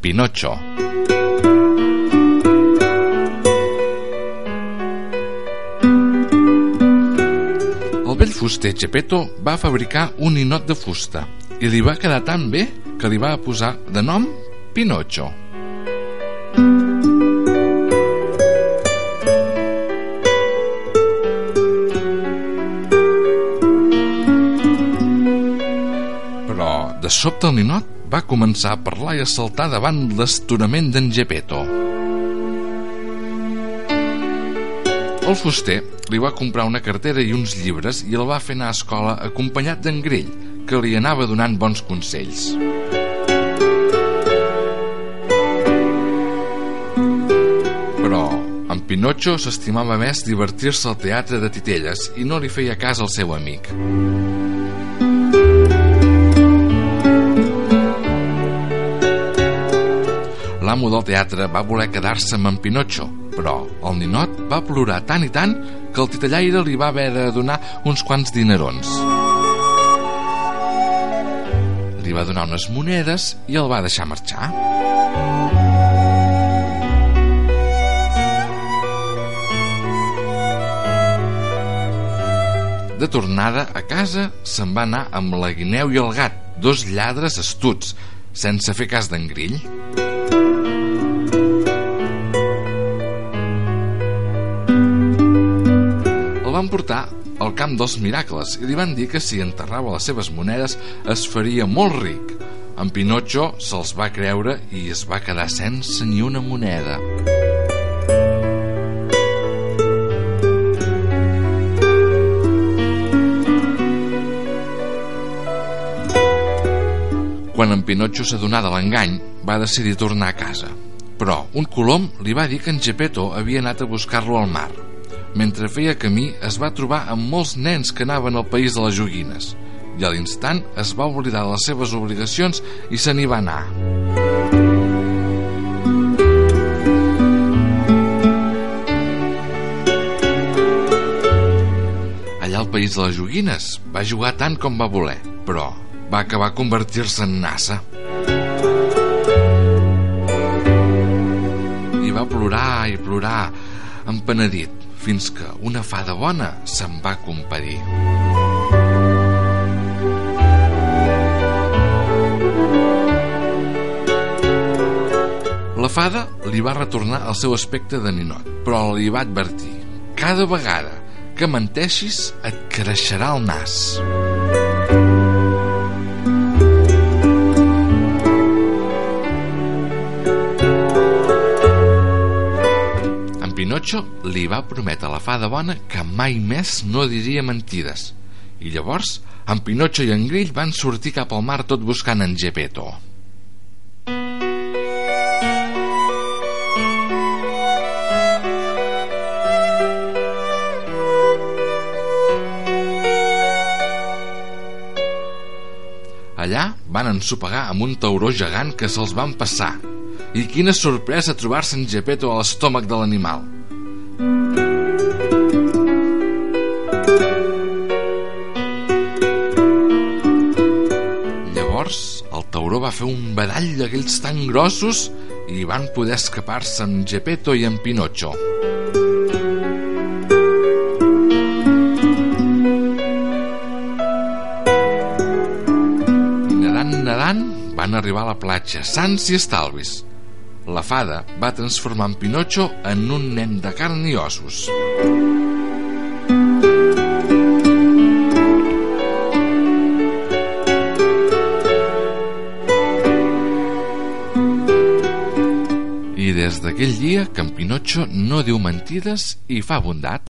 Pinocho. El vell fuster Geppetto va fabricar un ninot de fusta i li va quedar tan bé que li va posar de nom Pinocho. Sobte el ninot va començar a parlar i a saltar davant l'estonament d'en Geppetto. El fuster li va comprar una cartera i uns llibres i el va fer anar a escola acompanyat d'en Grell, que li anava donant bons consells. Però en Pinotxo s'estimava més divertir-se al teatre de titelles i no li feia cas al seu amic. L'amo del teatre va voler quedar-se amb en Pinotxo, però el ninot va plorar tant i tant que el titellaire li va haver de donar uns quants dinerons. Li va donar unes monedes i el va deixar marxar. De tornada a casa, se'n va anar amb la guineu i el gat, dos lladres astuts, sense fer cas d'en Grill. Van portar al camp dels miracles i li van dir que si enterrava les seves monedes es faria molt ric. En Pinotxo se'ls va creure i es va quedar sense ni una moneda. Quan en Pinotxo s'adonà de l'engany, va decidir tornar a casa. Però un colom li va dir que en Geppetto havia anat a buscar-lo al mar. Mentre feia camí es va trobar amb molts nens que anaven al país de les joguines i a l'instant es va oblidar de les seves obligacions i se n'hi va anar. Allà al país de les joguines va jugar tant com va voler, però va acabar convertir-se en nassa. I va plorar i plorar, empenedit, fins que una fada bona se'n va compadir. La fada li va retornar el seu aspecte de ninot, però li va advertir cada vegada que menteixis et creixerà el nas. Pinotxo li va prometre a la fada bona que mai més no diria mentides. I llavors, en Pinotxo i en Grill van sortir cap al mar tot buscant en Geppetto. Allà van ensopegar amb un tauró gegant que se'ls van passar. I quina sorpresa trobar-se en Geppetto a l'estómac de l'animal. Llavors, el tauró va fer un badall d'aquells tan grossos i van poder escapar-se en Geppetto i en Pinotxo. I nedant, nedant, van arribar a la platja, sants i estalvis. La fada va transformar en Pinotxo en un nen de carn i ossos. I des d'aquell dia que en Pinotxo no diu mentides i fa bondat.